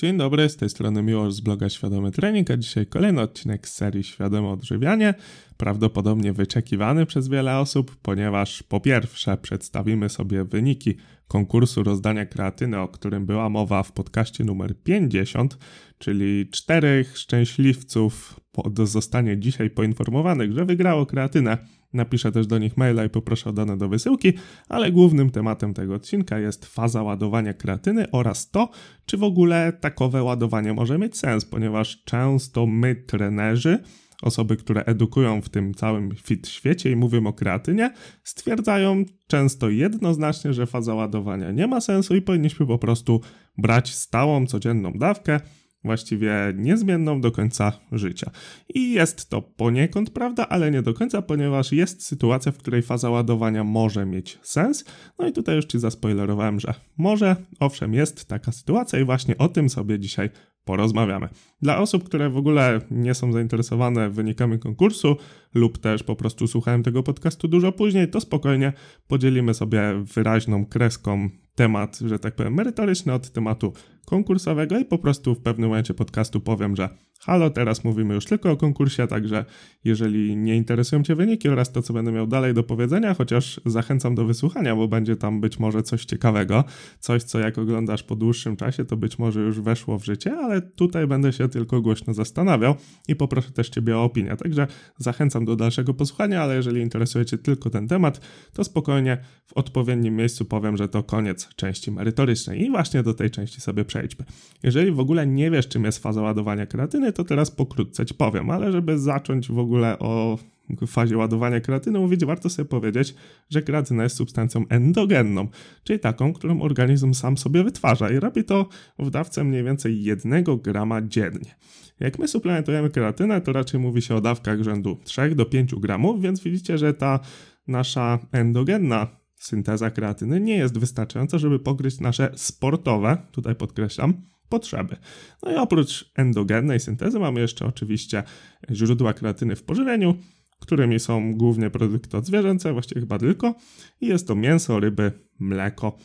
Dzień dobry, z tej strony Miłosz z bloga Świadomy Trening, a dzisiaj kolejny odcinek z serii Świadome Odżywianie, prawdopodobnie wyczekiwany przez wiele osób, ponieważ po pierwsze przedstawimy sobie wyniki konkursu rozdania kreatyny, o którym była mowa w podcaście numer 50, czyli czterech szczęśliwców zostanie dzisiaj poinformowanych, że wygrało kreatynę Napiszę też do nich maila i poproszę o dane do wysyłki, ale głównym tematem tego odcinka jest faza ładowania kreatyny oraz to, czy w ogóle takowe ładowanie może mieć sens, ponieważ często my, trenerzy, osoby, które edukują w tym całym fit świecie i mówią o kreatynie, stwierdzają często jednoznacznie, że faza ładowania nie ma sensu i powinniśmy po prostu brać stałą, codzienną dawkę właściwie niezmienną do końca życia. I jest to poniekąd prawda, ale nie do końca, ponieważ jest sytuacja, w której faza ładowania może mieć sens. No i tutaj już Ci zaspoilerowałem, że może, owszem, jest taka sytuacja i właśnie o tym sobie dzisiaj porozmawiamy. Dla osób, które w ogóle nie są zainteresowane wynikami konkursu lub też po prostu słuchałem tego podcastu dużo później, to spokojnie podzielimy sobie wyraźną kreską temat, że tak powiem, merytoryczny od tematu konkursowego i po prostu w pewnym momencie podcastu powiem, że halo, teraz mówimy już tylko o konkursie, także jeżeli nie interesują Cię wyniki oraz to, co będę miał dalej do powiedzenia, chociaż zachęcam do wysłuchania, bo będzie tam być może coś ciekawego, coś, co jak oglądasz po dłuższym czasie, to być może już weszło w życie, ale tutaj będę się tylko głośno zastanawiał i poproszę też Ciebie o opinię, także zachęcam do dalszego posłuchania, ale jeżeli interesuje Cię tylko ten temat, to spokojnie w odpowiednim miejscu powiem, że to koniec części merytorycznej i właśnie do tej części sobie przejdźmy. Jeżeli w ogóle nie wiesz, czym jest faza ładowania kreatyny, to teraz pokrótce ci powiem, ale żeby zacząć w ogóle o fazie ładowania kreatyny mówić, warto sobie powiedzieć, że kreatyna jest substancją endogenną, czyli taką, którą organizm sam sobie wytwarza i robi to w dawce mniej więcej 1 grama dziennie. Jak my suplementujemy kreatynę, to raczej mówi się o dawkach rzędu 3 do 5 gramów, więc widzicie, że ta nasza endogenna synteza kreatyny nie jest wystarczająca, żeby pokryć nasze sportowe, tutaj podkreślam, potrzeby. No i oprócz endogennej syntezy mamy jeszcze oczywiście źródła kreatyny w pożywieniu, którymi są głównie produkty odzwierzęce, właściwie chyba tylko, i jest to mięso, ryby, mleko.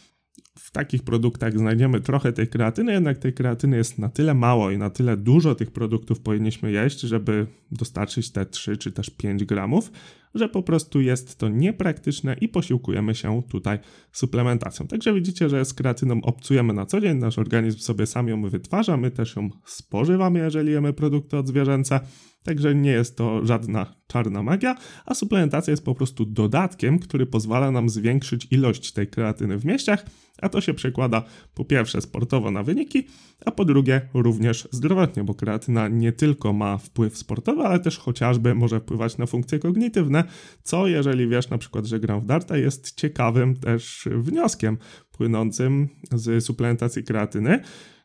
W takich produktach znajdziemy trochę tej kreatyny, jednak tej kreatyny jest na tyle mało i na tyle dużo tych produktów powinniśmy jeść, żeby dostarczyć te 3 czy też 5 gramów, że po prostu jest to niepraktyczne i posiłkujemy się tutaj suplementacją. Także widzicie, że z kreatyną obcujemy na co dzień, nasz organizm sobie sam ją wytwarza, my też ją spożywamy, jeżeli jemy produkty odzwierzęce. Także nie jest to żadna czarna magia, a suplementacja jest po prostu dodatkiem, który pozwala nam zwiększyć ilość tej kreatyny w mieściach, a to się przekłada po pierwsze sportowo na wyniki, a po drugie również zdrowotnie, bo kreatyna nie tylko ma wpływ sportowy, ale też chociażby może wpływać na funkcje kognitywne, co jeżeli wiesz na przykład, że gram w darta jest ciekawym też wnioskiem płynącym z suplementacji kreatyny,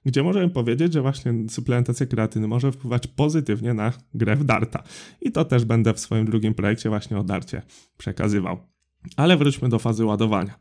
gdzie możemy powiedzieć, że właśnie suplementacja kreatyny może wpływać pozytywnie na grę w darta. I to też będę w swoim drugim projekcie właśnie o darcie przekazywał. Ale wróćmy do fazy ładowania.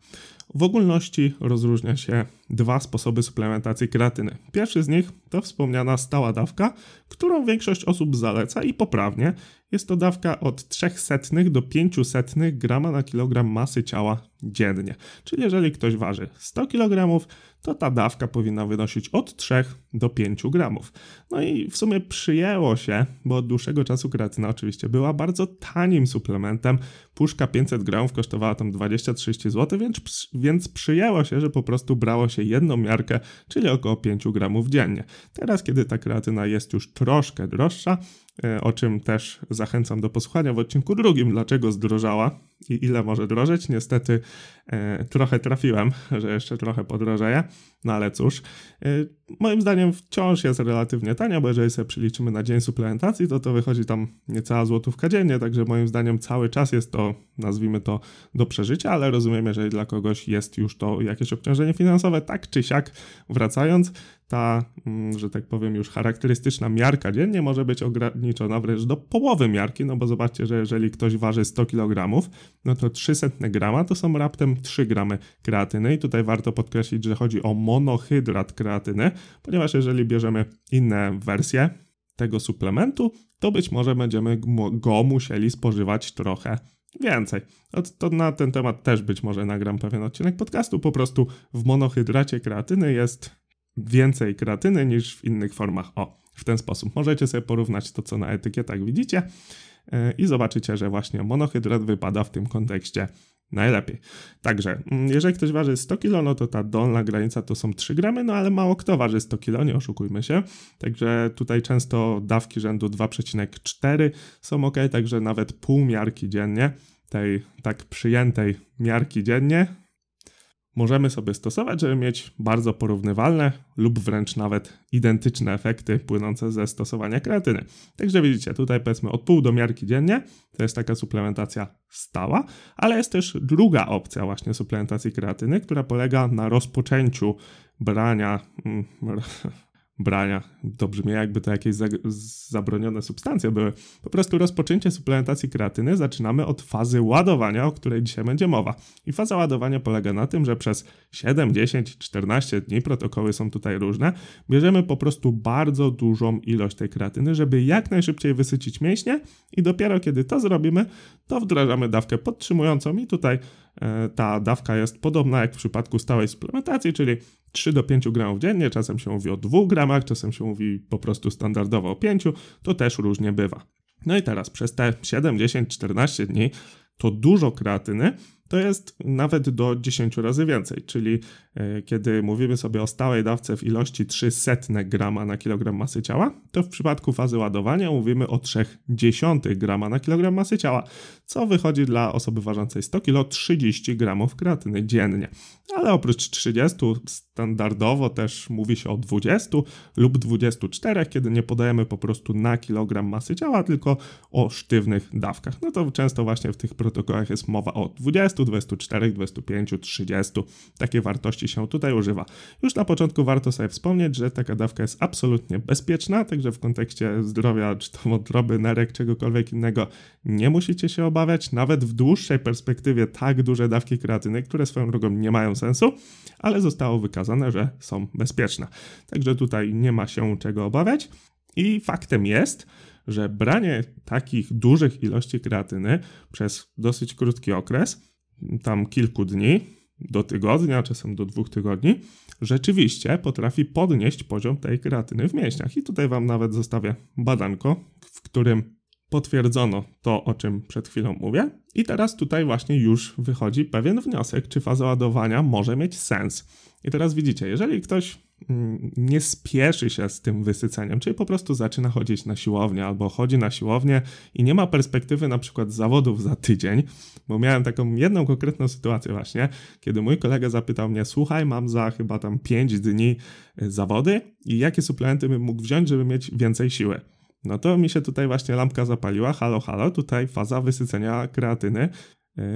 W ogólności rozróżnia się dwa sposoby suplementacji kreatyny. Pierwszy z nich to wspomniana stała dawka, którą większość osób zaleca i poprawnie. Jest to dawka od 300 do 500 grama na kilogram masy ciała dziennie. Czyli jeżeli ktoś waży 100 kg, to ta dawka powinna wynosić od 3 do 5 gramów. No i w sumie przyjęło się, bo od dłuższego czasu kreatyna oczywiście była bardzo tanim suplementem. Puszka 500 gramów kosztowała tam 20-30 zł, więc, więc przyjęło się, że po prostu brało się jedną miarkę, czyli około 5 gramów dziennie. Teraz, kiedy ta kreatyna jest już troszkę droższa, o czym też zachęcam do posłuchania w odcinku drugim, dlaczego zdrożała i ile może drożeć. Niestety e, trochę trafiłem, że jeszcze trochę podrożeje, no ale cóż. E, moim zdaniem wciąż jest relatywnie tania, bo jeżeli sobie przeliczymy na dzień suplementacji, to to wychodzi tam niecała złotówka dziennie, także moim zdaniem cały czas jest to, nazwijmy to, do przeżycia, ale rozumiem, jeżeli dla kogoś jest już to jakieś obciążenie finansowe, tak czy siak, wracając, ta, mm, że tak powiem, już charakterystyczna miarka dziennie może być ograniczona wręcz do połowy miarki, no bo zobaczcie, że jeżeli ktoś waży 100 kg, no to 300 grama to są raptem 3 gramy kreatyny i tutaj warto podkreślić, że chodzi o monohydrat kreatyny, ponieważ jeżeli bierzemy inne wersje tego suplementu, to być może będziemy go musieli spożywać trochę więcej. To, to, na ten temat też być może nagram pewien odcinek podcastu. Po prostu w monohydracie kreatyny jest więcej kreatyny niż w innych formach. O, w ten sposób. Możecie sobie porównać to, co na etykietach widzicie e, i zobaczycie, że właśnie monohydrat wypada w tym kontekście najlepiej. Także, mm, jeżeli ktoś waży 100 kg, no to ta dolna granica to są 3 gramy, no ale mało kto waży 100 kg, nie oszukujmy się. Także tutaj często dawki rzędu 2,4 są ok, także nawet pół miarki dziennie, tej tak przyjętej miarki dziennie, możemy sobie stosować, żeby mieć bardzo porównywalne lub wręcz nawet identyczne efekty płynące ze stosowania kreatyny. Także widzicie, tutaj powiedzmy od pół do miarki dziennie, to jest taka suplementacja stała, ale jest też druga opcja właśnie suplementacji kreatyny, która polega na rozpoczęciu brania mm, brania. To brzmi jakby to jakieś zabronione substancje były. Po prostu rozpoczęcie suplementacji kreatyny zaczynamy od fazy ładowania, o której dzisiaj będzie mowa. I faza ładowania polega na tym, że przez 7, 10, 14 dni, protokoły są tutaj różne, bierzemy po prostu bardzo dużą ilość tej kreatyny, żeby jak najszybciej wysycić mięśnie i dopiero kiedy to zrobimy, to wdrażamy dawkę podtrzymującą i tutaj ta dawka jest podobna jak w przypadku stałej suplementacji, czyli 3 do 5 gramów dziennie, czasem się mówi o 2 gramach, czasem się mówi po prostu standardowo o 5, to też różnie bywa. No i teraz przez te 7, 10, 14 dni to dużo kreatyny, to jest nawet do 10 razy więcej, czyli e, kiedy mówimy sobie o stałej dawce w ilości 300 grama na kilogram masy ciała, to w przypadku fazy ładowania mówimy o 0,3 grama na kilogram masy ciała, co wychodzi dla osoby ważącej 100 kg 30 gramów kreatyny dziennie. Ale oprócz 30 standardowo też mówi się o 20 lub 24, kiedy nie podajemy po prostu na kilogram masy ciała, tylko o sztywnych dawkach. No to często właśnie w tych protokołach jest mowa o 20 24, 25, 30. Takie wartości się tutaj używa. Już na początku warto sobie wspomnieć, że taka dawka jest absolutnie bezpieczna, także w kontekście zdrowia, czy to wątroby, nerek, czegokolwiek innego, nie musicie się obawiać. Nawet w dłuższej perspektywie tak duże dawki kreatyny, które swoją drogą nie mają sensu, ale zostało wykazane, że są bezpieczne. Także tutaj nie ma się czego obawiać. I faktem jest, że branie takich dużych ilości kreatyny przez dosyć krótki okres tam kilku dni do tygodnia, czasem do dwóch tygodni, rzeczywiście potrafi podnieść poziom tej kreatyny w mięśniach. I tutaj Wam nawet zostawię badanko, w którym potwierdzono to, o czym przed chwilą mówię. I teraz tutaj właśnie już wychodzi pewien wniosek, czy faza ładowania może mieć sens. I teraz widzicie, jeżeli ktoś nie spieszy się z tym wysyceniem, czyli po prostu zaczyna chodzić na siłownię albo chodzi na siłownię i nie ma perspektywy na przykład zawodów za tydzień, bo miałem taką jedną konkretną sytuację właśnie, kiedy mój kolega zapytał mnie, słuchaj, mam za chyba tam 5 dni y, zawody i jakie suplementy bym mógł wziąć, żeby mieć więcej siły. No to mi się tutaj właśnie lampka zapaliła, halo, halo, tutaj faza wysycenia kreatyny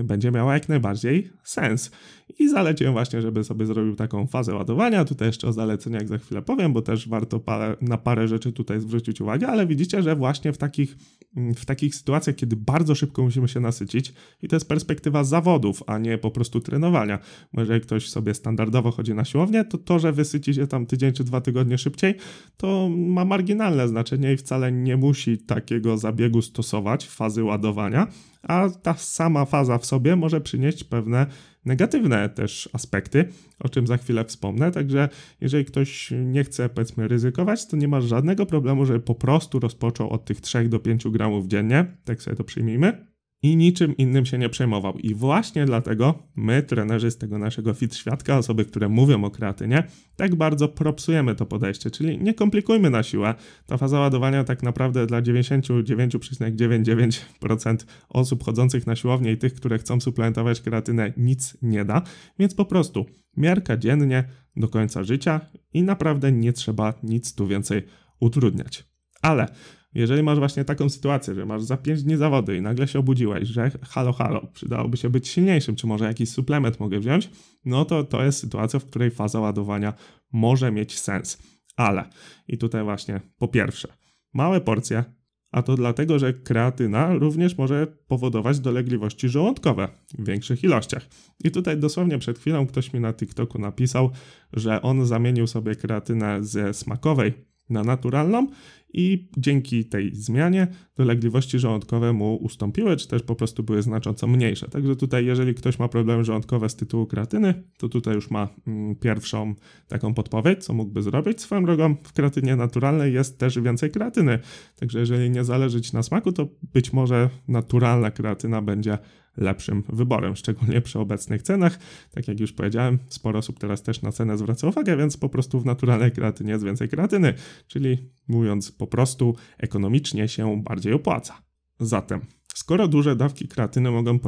będzie miała jak najbardziej sens. I zaleciłem właśnie, żeby sobie zrobił taką fazę ładowania. Tutaj jeszcze o zaleceniach za chwilę powiem, bo też warto parę, na parę rzeczy tutaj zwrócić uwagę, ale widzicie, że właśnie w takich, mm, w takich sytuacjach, kiedy bardzo szybko musimy się nasycić, i to jest perspektywa zawodów, a nie po prostu trenowania. Jeżeli ktoś sobie standardowo chodzi na siłownię, to to, że wysyci się tam tydzień czy dwa tygodnie szybciej, to ma marginalne znaczenie i wcale nie musi takiego zabiegu stosować, fazy ładowania, a ta sama faza w sobie może przynieść pewne negatywne też aspekty, o czym za chwilę wspomnę. Także jeżeli ktoś nie chce, powiedzmy, ryzykować, to nie ma żadnego problemu, żeby po prostu rozpoczął od tych 3 do 5 gramów dziennie. Tak sobie to przyjmijmy i niczym innym się nie przejmował. I właśnie dlatego my, trenerzy z tego naszego fit świadka, osoby, które mówią o kreatynie, tak bardzo propsujemy to podejście, czyli nie komplikujmy na siłę. Ta faza ładowania tak naprawdę dla 99,99% osób chodzących na siłownię i tych, które chcą suplementować kreatynę, nic nie da, więc po prostu miarka dziennie do końca życia i naprawdę nie trzeba nic tu więcej utrudniać. Ale jeżeli masz właśnie taką sytuację, że masz za 5 dni zawody i nagle się obudziłeś, że halo, halo, przydałoby się być silniejszym, czy może jakiś suplement mogę wziąć, no to to jest sytuacja, w której faza ładowania może mieć sens. Ale, i tutaj właśnie po pierwsze, małe porcje, a to dlatego, że kreatyna również może powodować dolegliwości żołądkowe w większych ilościach. I tutaj dosłownie przed chwilą ktoś mi na TikToku napisał, że on zamienił sobie kreatynę ze smakowej na naturalną i dzięki tej zmianie dolegliwości żołądkowe mu ustąpiły, czy też po prostu były znacząco mniejsze. Także tutaj, jeżeli ktoś ma problemy żołądkowe z tytułu kreatyny, to tutaj już ma mm, pierwszą taką podpowiedź, co mógłby zrobić. Swoją drogą w kreatynie naturalnej jest też więcej kreatyny, także jeżeli nie zależy Ci na smaku, to być może naturalna kreatyna będzie lepszym wyborem, szczególnie przy obecnych cenach. Tak jak już powiedziałem, sporo osób teraz też na cenę zwraca uwagę, więc po prostu w naturalnej kreatynie jest więcej kreatyny, czyli mówiąc po prostu ekonomicznie się bardziej opłaca. Zatem Skoro duże dawki kreatyny mogą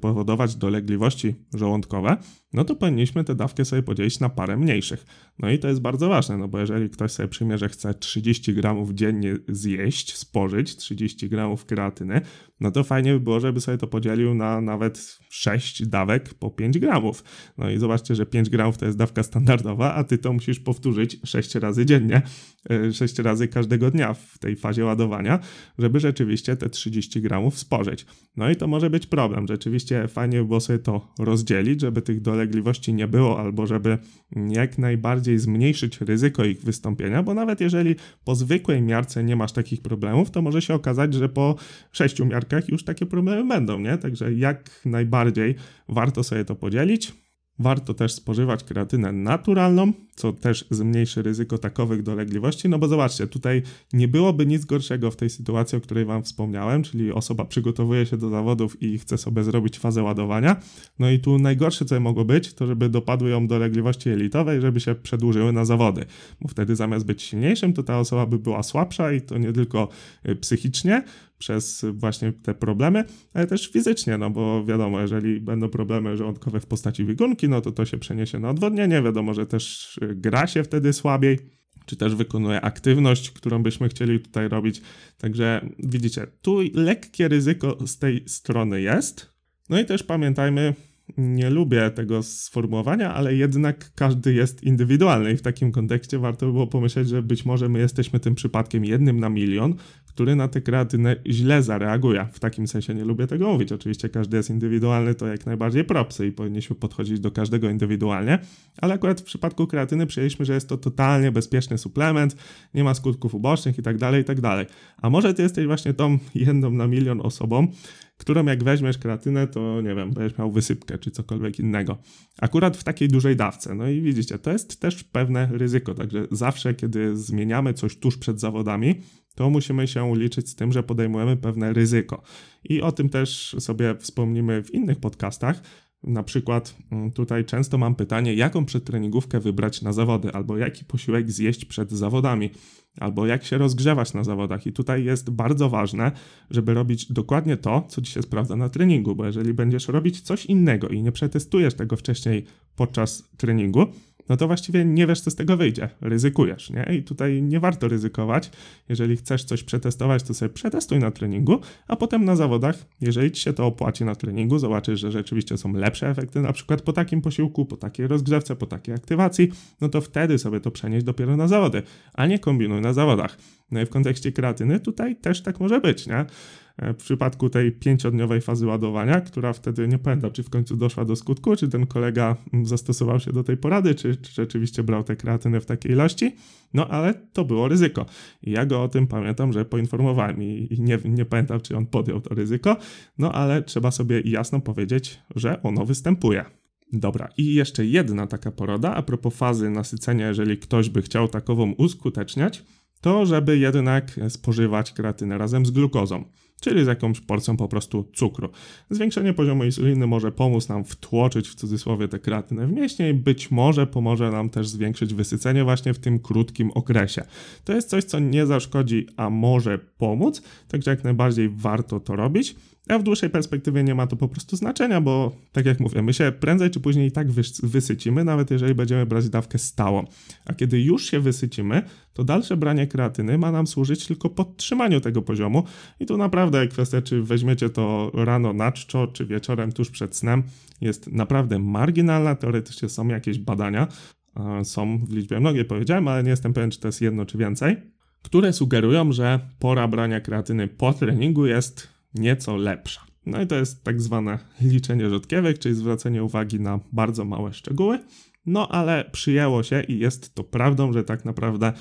powodować dolegliwości żołądkowe, no to powinniśmy tę dawkę sobie podzielić na parę mniejszych. No i to jest bardzo ważne, no bo jeżeli ktoś sobie przyjmie, że chce 30 gramów dziennie zjeść, spożyć 30 gramów kreatyny, no to fajnie by było, żeby sobie to podzielił na nawet 6 dawek po 5 gramów. No i zobaczcie, że 5 gramów to jest dawka standardowa, a ty to musisz powtórzyć 6 razy dziennie, 6 e, razy każdego dnia w tej fazie ładowania, żeby rzeczywiście te 30 gramów spożyć. No i to może być problem. Rzeczywiście fajnie by było sobie to rozdzielić, żeby tych dolegliwości nie było, albo żeby jak najbardziej zmniejszyć ryzyko ich wystąpienia, bo nawet jeżeli po zwykłej miarce nie masz takich problemów, to może się okazać, że po 6 miarkach już takie problemy będą, nie? Także jak najbardziej warto sobie to podzielić. Warto też spożywać kreatynę naturalną, co też zmniejszy ryzyko takowych dolegliwości, no bo zobaczcie, tutaj nie byłoby nic gorszego w tej sytuacji, o której Wam wspomniałem, czyli osoba przygotowuje się do zawodów i chce sobie zrobić fazę ładowania. No i tu najgorsze, co mogło być, to żeby dopadły ją dolegliwości elitowej, żeby się przedłużyły na zawody, bo wtedy zamiast być silniejszym, to ta osoba by była słabsza i to nie tylko y, psychicznie, przez właśnie te problemy, ale też fizycznie, no bo wiadomo, jeżeli będą problemy żołądkowe w postaci biegunki, no to to się przeniesie na odwodnienie, wiadomo, że też y, gra się wtedy słabiej, czy też wykonuje aktywność, którą byśmy chcieli tutaj robić. Także widzicie, tu lekkie ryzyko z tej strony jest. No i też pamiętajmy, nie lubię tego sformułowania, ale jednak każdy jest indywidualny i w takim kontekście warto by było pomyśleć, że być może my jesteśmy tym przypadkiem jednym na milion, który na tę kreatynę źle zareaguje. W takim sensie nie lubię tego mówić. Oczywiście każdy jest indywidualny, to jak najbardziej propsy i powinniśmy podchodzić do każdego indywidualnie, ale akurat w przypadku kreatyny przyjęliśmy, że jest to totalnie bezpieczny suplement, nie ma skutków ubocznych i tak dalej, i tak. A może ty jesteś właśnie tą jedną na milion osobą, którą jak weźmiesz kreatynę, to nie wiem, będziesz miał wysypkę czy cokolwiek innego. Akurat w takiej dużej dawce. No i widzicie, to jest też pewne ryzyko, także zawsze, kiedy zmieniamy coś tuż przed zawodami, to musimy się liczyć z tym, że podejmujemy pewne ryzyko. I o tym też sobie wspomnimy w innych podcastach. Na przykład mm, tutaj często mam pytanie, jaką przedtreningówkę wybrać na zawody, albo jaki posiłek zjeść przed zawodami, albo jak się rozgrzewać na zawodach. I tutaj jest bardzo ważne, żeby robić dokładnie to, co ci się sprawdza na treningu, bo jeżeli będziesz robić coś innego i nie przetestujesz tego wcześniej podczas treningu, no to właściwie nie wiesz, co z tego wyjdzie. Ryzykujesz, nie? I tutaj nie warto ryzykować. Jeżeli chcesz coś przetestować, to sobie przetestuj na treningu, a potem na zawodach, jeżeli ci się to opłaci na treningu, zobaczysz, że rzeczywiście są lepsze efekty, na przykład po takim posiłku, po takiej rozgrzewce, po takiej aktywacji, no to wtedy sobie to przenieść dopiero na zawody, a nie kombinuj na zawodach. No i w kontekście kreatyny tutaj też tak może być, nie? E, w przypadku tej pięciodniowej fazy ładowania, która wtedy nie pamiętam, czy w końcu doszła do skutku, czy ten kolega mm, zastosował się do tej porady, czy, czy rzeczywiście brał te kreatyny w takiej ilości, no ale to było ryzyko. I ja go o tym pamiętam, że poinformowałem i, i nie, nie pamiętam, czy on podjął to ryzyko, no ale trzeba sobie jasno powiedzieć, że ono występuje. Dobra, i jeszcze jedna taka porada a propos fazy nasycenia, jeżeli ktoś by chciał takową uskuteczniać, to żeby jednak spożywać kreatynę razem z glukozą czyli z jakąś porcją po prostu cukru. Zwiększenie poziomu insuliny może pomóc nam wtłoczyć w cudzysłowie tę kreatynę w mięśnie i być może pomoże nam też zwiększyć wysycenie właśnie w tym krótkim okresie. To jest coś, co nie zaszkodzi, a może pomóc, także jak najbardziej warto to robić. A w dłuższej perspektywie nie ma to po prostu znaczenia, bo tak jak mówię, my się prędzej czy później i tak wysycimy, nawet jeżeli będziemy brać dawkę stałą. A kiedy już się wysycimy, to dalsze branie kreatyny ma nam służyć tylko podtrzymaniu tego poziomu. I tu naprawdę kwestia, czy weźmiecie to rano na czczo, czy wieczorem tuż przed snem, jest naprawdę marginalna. Teoretycznie są jakieś badania, są w liczbie mnogiej powiedziałem, ale nie jestem pewien, czy to jest jedno czy więcej, które sugerują, że pora brania kreatyny po treningu jest nieco lepsza. No i to jest tak zwane liczenie rzodkiewek, czyli zwracanie uwagi na bardzo małe szczegóły. No ale przyjęło się i jest to prawdą, że tak naprawdę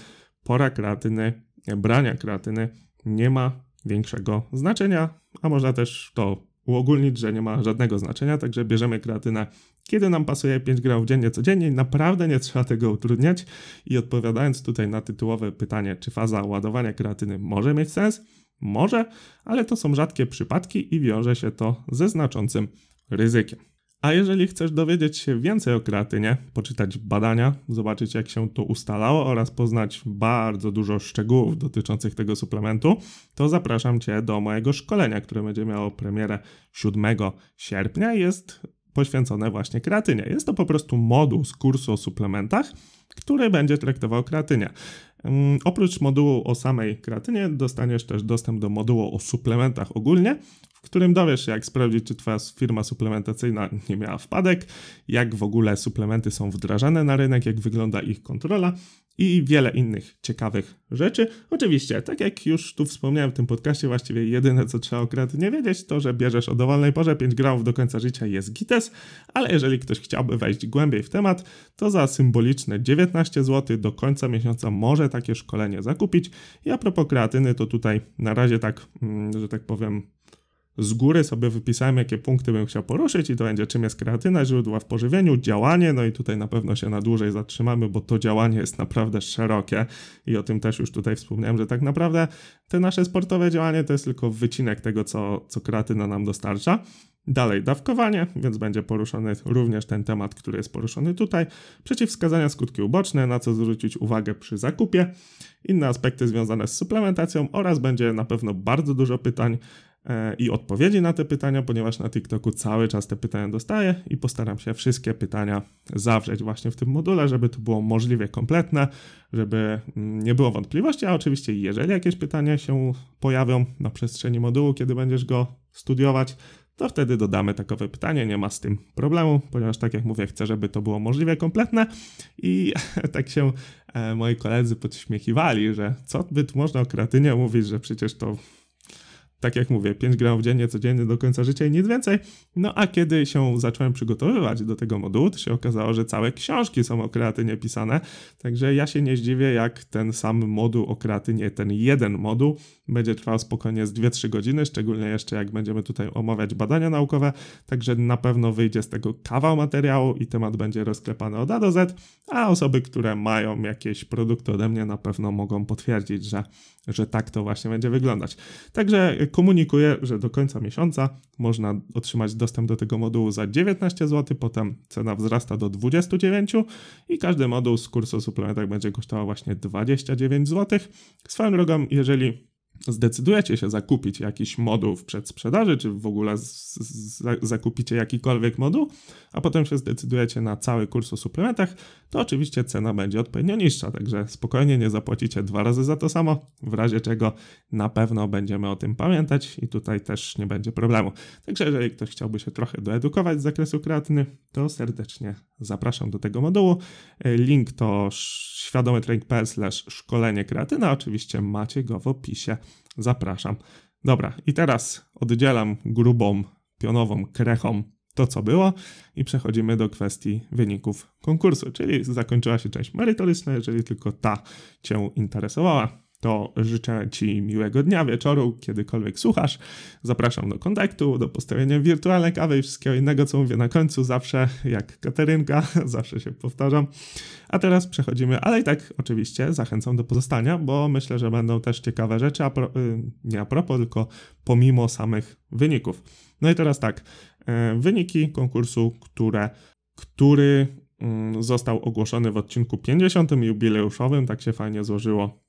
pora kreatyny brania kreatyny nie ma większego znaczenia, a można też to uogólnić, że nie ma żadnego znaczenia, także bierzemy kreatynę kiedy nam pasuje 5 gramów dziennie codziennie, naprawdę nie trzeba tego utrudniać. I odpowiadając tutaj na tytułowe pytanie, czy faza ładowania kreatyny może mieć sens? Może, ale to są rzadkie przypadki i wiąże się to ze znaczącym ryzykiem. A jeżeli chcesz dowiedzieć się więcej o kreatynie, poczytać badania, zobaczyć jak się to ustalało oraz poznać bardzo dużo szczegółów dotyczących tego suplementu, to zapraszam Cię do mojego szkolenia, które będzie miało premierę 7 sierpnia. Jest poświęcone właśnie kreatynie. Jest to po prostu moduł z kursu o suplementach, który będzie traktował kreatynie. Um, oprócz modułu o samej kreatynie dostaniesz też dostęp do modułu o suplementach ogólnie, w którym dowiesz się, jak sprawdzić, czy Twoja firma suplementacyjna nie miała wpadek, jak w ogóle suplementy są wdrażane na rynek, jak wygląda ich kontrola i wiele innych ciekawych rzeczy. Oczywiście, tak jak już tu wspomniałem w tym podcaście, właściwie jedyne co trzeba o kreatynie wiedzieć, to że bierzesz o dowolnej porze 5 gramów do końca życia jest gites, ale jeżeli ktoś chciałby wejść głębiej w temat, to za symboliczne 19 zł do końca miesiąca może takie szkolenie zakupić. I a propos kreatyny, to tutaj na razie tak, mm, że tak powiem, z góry sobie wypisałem, jakie punkty bym chciał poruszyć i to będzie czym jest kreatyna, źródła w pożywieniu, działanie, no i tutaj na pewno się na dłużej zatrzymamy, bo to działanie jest naprawdę szerokie i o tym też już tutaj wspomniałem, że tak naprawdę te nasze sportowe działanie to jest tylko wycinek tego, co, co kreatyna nam dostarcza. Dalej dawkowanie, więc będzie poruszony również ten temat, który jest poruszony tutaj. Przeciwwskazania, skutki uboczne, na co zwrócić uwagę przy zakupie, inne aspekty związane z suplementacją oraz będzie na pewno bardzo dużo pytań i odpowiedzi na te pytania, ponieważ na TikToku cały czas te pytania dostaję i postaram się wszystkie pytania zawrzeć właśnie w tym module, żeby to było możliwie kompletne, żeby mm, nie było wątpliwości, a oczywiście jeżeli jakieś pytania się pojawią na przestrzeni modułu, kiedy będziesz go studiować, to wtedy dodamy takowe pytanie, nie ma z tym problemu, ponieważ tak jak mówię, chcę, żeby to było możliwie kompletne i tak się e, moi koledzy podśmiechiwali, że co by tu można o kreatynie mówić, że przecież to tak jak mówię, 5 gramów dziennie, codziennie do końca życia i nic więcej. No a kiedy się zacząłem przygotowywać do tego modułu, to się okazało, że całe książki są o kreatynie pisane, także ja się nie zdziwię, jak ten sam moduł o kreatynie, ten jeden moduł, będzie trwał spokojnie z 2-3 godziny, szczególnie jeszcze jak będziemy tutaj omawiać badania naukowe, także na pewno wyjdzie z tego kawał materiału i temat będzie rozklepany od A do Z, a osoby, które mają jakieś produkty ode mnie na pewno mogą potwierdzić, że, że tak to właśnie będzie wyglądać. Także komunikuję, że do końca miesiąca można otrzymać dostęp do tego modułu za 19 zł, potem cena wzrasta do 29 i każdy moduł z kursu o suplementach będzie kosztował właśnie 29 zł. Swoją drogą, jeżeli zdecydujecie się zakupić jakiś moduł w przedsprzedaży, czy w ogóle z, z, zakupicie jakikolwiek moduł, a potem się zdecydujecie na cały kurs o suplementach, to oczywiście cena będzie odpowiednio niższa, także spokojnie nie zapłacicie dwa razy za to samo, w razie czego na pewno będziemy o tym pamiętać i tutaj też nie będzie problemu. Także jeżeli ktoś chciałby się trochę doedukować z zakresu kreatyny, to serdecznie zapraszam do tego modułu. Link to świadomytrening.pl szkolenie kreatyna, oczywiście macie go w opisie. Zapraszam. Dobra, i teraz oddzielam grubą, pionową krechą to, co było, i przechodzimy do kwestii wyników konkursu, czyli zakończyła się część merytoryczna, jeżeli tylko ta Cię interesowała to życzę Ci miłego dnia, wieczoru, kiedykolwiek słuchasz. Zapraszam do kontaktu, do postawienia wirtualnej kawy i wszystkiego innego, co mówię na końcu, zawsze jak Katerynka, zawsze się powtarzam. A teraz przechodzimy, ale i tak oczywiście zachęcam do pozostania, bo myślę, że będą też ciekawe rzeczy, a pro, y, nie a propos, tylko pomimo samych wyników. No i teraz tak, y, wyniki konkursu, które, który mm, został ogłoszony w odcinku 50. jubileuszowym, tak się fajnie złożyło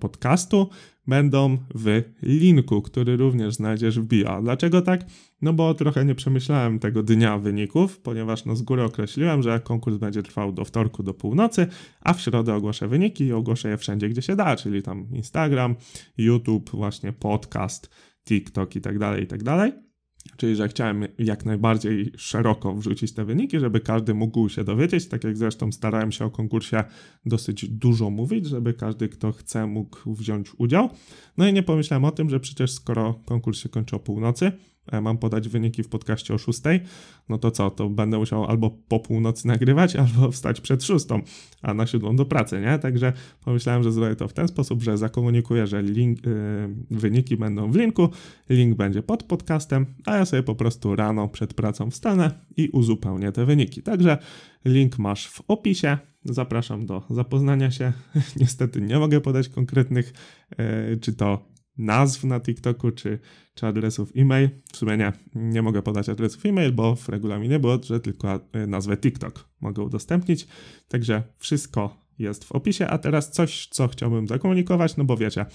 podcastu będą w linku, który również znajdziesz w bio. Dlaczego tak? No bo trochę nie przemyślałem tego dnia wyników, ponieważ no z góry określiłem, że konkurs będzie trwał do wtorku do północy, a w środę ogłoszę wyniki i ogłoszę je wszędzie, gdzie się da, czyli tam Instagram, YouTube, właśnie podcast, TikTok i tak dalej, i tak dalej. Czyli, że chciałem jak najbardziej szeroko wrzucić te wyniki, żeby każdy mógł się dowiedzieć. Tak jak zresztą starałem się o konkursie dosyć dużo mówić, żeby każdy, kto chce, mógł wziąć udział. No i nie pomyślałem o tym, że przecież skoro konkurs się kończy o północy, mam podać wyniki w podcaście o 6, no to co, to będę musiał albo po północy nagrywać, albo wstać przed 6, a na 7 do pracy, nie? Także pomyślałem, że zrobię to w ten sposób, że zakomunikuję, że link, yy, wyniki będą w linku, link będzie pod podcastem, a ja sobie po prostu rano przed pracą wstanę i uzupełnię te wyniki. Także link masz w opisie. Zapraszam do zapoznania się. Niestety nie mogę podać konkretnych, yy, czy to nazw na TikToku, czy, czy adresów e-mail. W sumie nie, nie mogę podać adresów e-mail, bo w regulaminie było, że tylko e, nazwę TikTok mogę udostępnić. Także wszystko jest w opisie, a teraz coś, co chciałbym zakomunikować, no bo wiecie,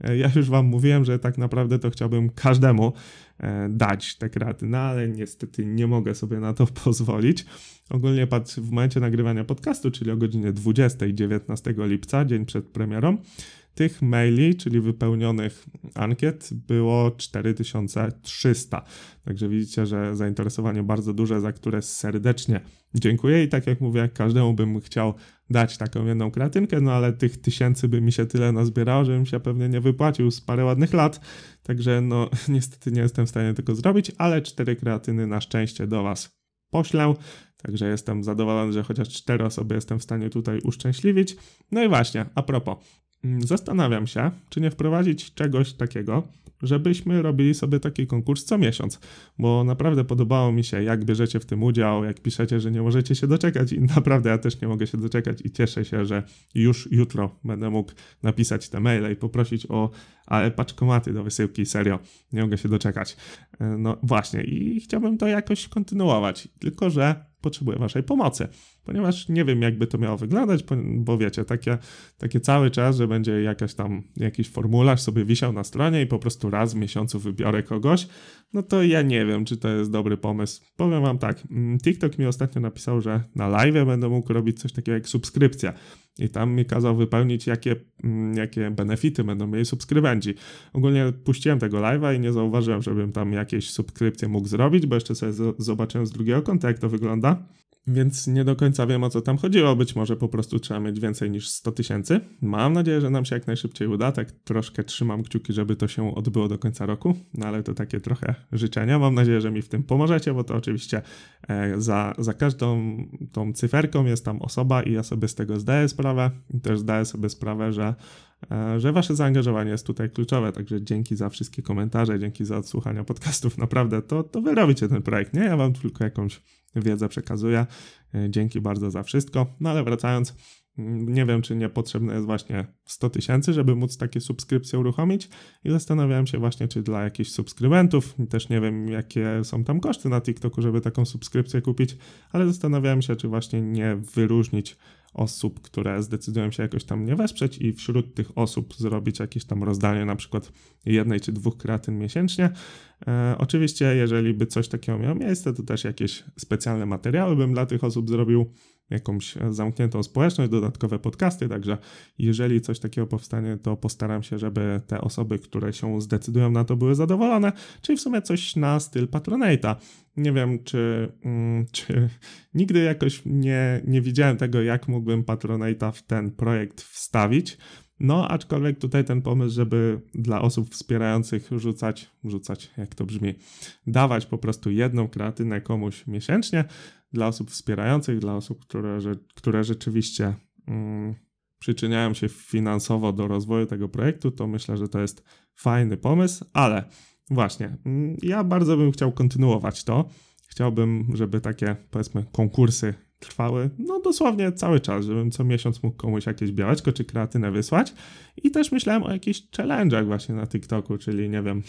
e, ja już wam mówiłem, że tak naprawdę to chciałbym każdemu e, dać te kraty, no ale niestety nie mogę sobie na to pozwolić. Ogólnie patrz, w momencie nagrywania podcastu, czyli o godzinie 20, 19 lipca, dzień przed premierą, tych maili, czyli wypełnionych ankiet, było 4300. Także widzicie, że zainteresowanie bardzo duże, za które serdecznie dziękuję. I tak jak mówię, każdemu bym chciał dać taką jedną kreatynkę, no ale tych tysięcy by mi się tyle nazbierało, żebym się pewnie nie wypłacił z parę ładnych lat. Także no niestety nie jestem w stanie tego zrobić, ale cztery kreatyny na szczęście do Was poślę. Także jestem zadowolony, że chociaż cztery osoby jestem w stanie tutaj uszczęśliwić. No i właśnie, a propos, zastanawiam się, czy nie wprowadzić czegoś takiego, żebyśmy robili sobie taki konkurs co miesiąc, bo naprawdę podobało mi się, jak bierzecie w tym udział, jak piszecie, że nie możecie się doczekać i naprawdę ja też nie mogę się doczekać i cieszę się, że już jutro będę mógł napisać te maile i poprosić o ale paczkomaty do wysyłki, serio, nie mogę się doczekać. E, no właśnie i chciałbym to jakoś kontynuować, tylko że potrzebuję waszej pomocy, ponieważ nie wiem, jakby to miało wyglądać, bo wiecie, takie, takie cały czas, że będzie jakaś tam, jakiś formularz sobie wisiał na stronie i po prostu raz w miesiącu wybiorę kogoś, no to ja nie wiem, czy to jest dobry pomysł. Powiem wam tak, mm, TikTok mi ostatnio napisał, że na live będę mógł robić coś takiego jak subskrypcja i tam mi kazał wypełnić, jakie, mm, jakie benefity będą mieli subskrybenci. Ogólnie puściłem tego live'a i nie zauważyłem, żebym tam jakieś subskrypcje mógł zrobić, bo jeszcze sobie zobaczyłem z drugiego kąta, jak to wygląda. Więc nie do końca wiem o co tam chodziło. Być może po prostu trzeba mieć więcej niż 100 tysięcy. Mam nadzieję, że nam się jak najszybciej uda. Tak troszkę trzymam kciuki, żeby to się odbyło do końca roku. No ale to takie trochę życzenia. Mam nadzieję, że mi w tym pomożecie, bo to oczywiście e, za, za każdą tą cyferką jest tam osoba i ja sobie z tego zdaję sprawę. I też zdaję sobie sprawę, że że wasze zaangażowanie jest tutaj kluczowe, także dzięki za wszystkie komentarze, dzięki za odsłuchania podcastów, naprawdę to, to wy robicie ten projekt, nie? Ja wam tylko jakąś wiedzę przekazuję. E, dzięki bardzo za wszystko. No ale wracając, nie wiem, czy nie potrzebne jest właśnie 100 tysięcy, żeby móc takie subskrypcje uruchomić i zastanawiałem się właśnie, czy dla jakichś subskrybentów, też nie wiem, jakie są tam koszty na TikToku, żeby taką subskrypcję kupić, ale zastanawiałem się, czy właśnie nie wyróżnić osób, które zdecydują się jakoś tam nie wesprzeć i wśród tych osób zrobić jakieś tam rozdanie na przykład jednej czy dwóch kreatyn miesięcznie. E, oczywiście, jeżeli by coś takiego miało miejsce, to też jakieś specjalne materiały bym dla tych osób zrobił jakąś zamkniętą społeczność, dodatkowe podcasty, także jeżeli coś takiego powstanie, to postaram się, żeby te osoby, które się zdecydują na to, były zadowolone, czyli w sumie coś na styl Patronata. Nie wiem, czy, mm, czy nigdy jakoś nie, nie widziałem tego, jak mógłbym Patronata w ten projekt wstawić. No, aczkolwiek tutaj ten pomysł, żeby dla osób wspierających rzucać, rzucać, jak to brzmi, dawać po prostu jedną kreatynę komuś miesięcznie, dla osób wspierających, dla osób, które, które rzeczywiście mm, przyczyniają się finansowo do rozwoju tego projektu, to myślę, że to jest fajny pomysł, ale właśnie, mm, ja bardzo bym chciał kontynuować to. Chciałbym, żeby takie, powiedzmy, konkursy trwały no dosłownie cały czas, żebym co miesiąc mógł komuś jakieś białeczko czy kreatynę wysłać i też myślałem o jakichś challenge'ach właśnie na TikToku, czyli nie wiem,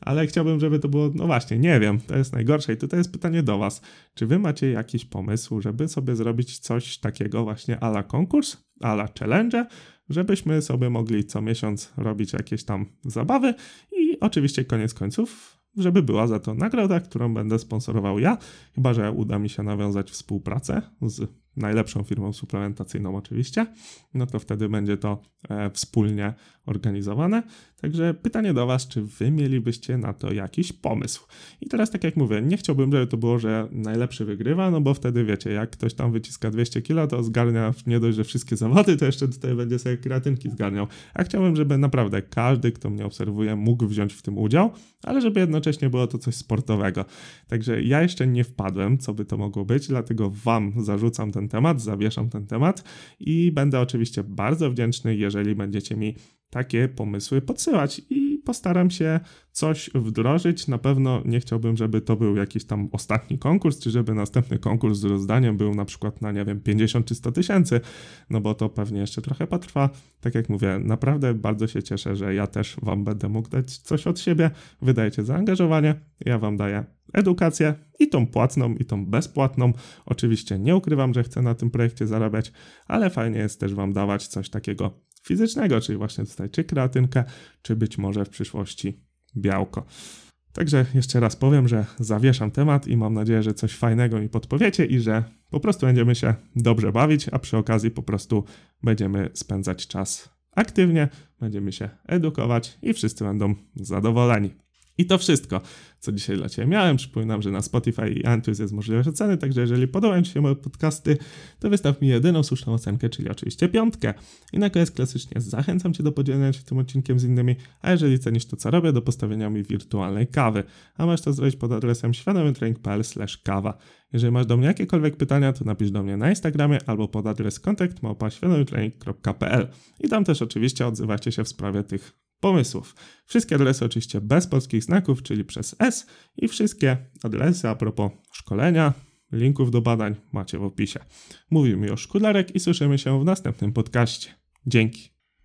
ale chciałbym, żeby to było, no właśnie, nie wiem, to jest najgorsze. I tutaj jest pytanie do was, czy wy macie jakiś pomysł, żeby sobie zrobić coś takiego właśnie ala konkurs, ala challenge, żebyśmy sobie mogli co miesiąc robić jakieś tam zabawy? I oczywiście koniec końców żeby była za to nagroda, którą będę sponsorował ja, chyba że uda mi się nawiązać współpracę z najlepszą firmą suplementacyjną oczywiście, no to wtedy będzie to e, wspólnie organizowane. Także pytanie do Was, czy Wy mielibyście na to jakiś pomysł? I teraz, tak jak mówię, nie chciałbym, żeby to było, że najlepszy wygrywa, no bo wtedy wiecie, jak ktoś tam wyciska 200 kg, to zgarnia nie dość, że wszystkie zawody, to jeszcze tutaj będzie sobie kreatynki zgarniał. A chciałbym, żeby naprawdę każdy, kto mnie obserwuje, mógł wziąć w tym udział, ale żeby jednocześnie było to coś sportowego. Także ja jeszcze nie wpadłem, co by to mogło być, dlatego Wam zarzucam ten temat, zawieszam ten temat i będę oczywiście bardzo wdzięczny, jeżeli będziecie mi takie pomysły podsyłać i postaram się coś wdrożyć. Na pewno nie chciałbym, żeby to był jakiś tam ostatni konkurs, czy żeby następny konkurs z rozdaniem był na przykład na, nie wiem, 50 czy 100 tysięcy, no bo to pewnie jeszcze trochę potrwa. Tak jak mówię, naprawdę bardzo się cieszę, że ja też Wam będę mógł dać coś od siebie. Wydajecie zaangażowanie, ja Wam daję edukację i tą płatną, i tą bezpłatną. Oczywiście nie ukrywam, że chcę na tym projekcie zarabiać, ale fajnie jest też Wam dawać coś takiego fizycznego, czyli właśnie tutaj czy kreatynkę, czy być może w przyszłości białko. Także jeszcze raz powiem, że zawieszam temat i mam nadzieję, że coś fajnego mi podpowiecie i że po prostu będziemy się dobrze bawić, a przy okazji po prostu będziemy spędzać czas aktywnie, będziemy się edukować i wszyscy będą zadowoleni. I to wszystko, co dzisiaj dla Ciebie miałem. Przypominam, że na Spotify i Antunes jest możliwość oceny, także jeżeli podobają Ci się moje podcasty, to wystaw mi jedyną słuszną ocenkę, czyli oczywiście piątkę. I na koniec klasycznie zachęcam Cię do podzielenia się tym odcinkiem z innymi, a jeżeli cenisz to, co robię, do postawienia mi wirtualnej kawy. A możesz to zrobić pod adresem świadomytraining.pl kawa. Jeżeli masz do mnie jakiekolwiek pytania, to napisz do mnie na Instagramie albo pod adres kontakt I tam też oczywiście odzywajcie się w sprawie tych pomysłów. Wszystkie adresy oczywiście bez polskich znaków, czyli przez S i wszystkie adresy a propos szkolenia, linków do badań macie w opisie. Mówił mi o Szkularek i słyszymy się w następnym podcaście. Dzięki.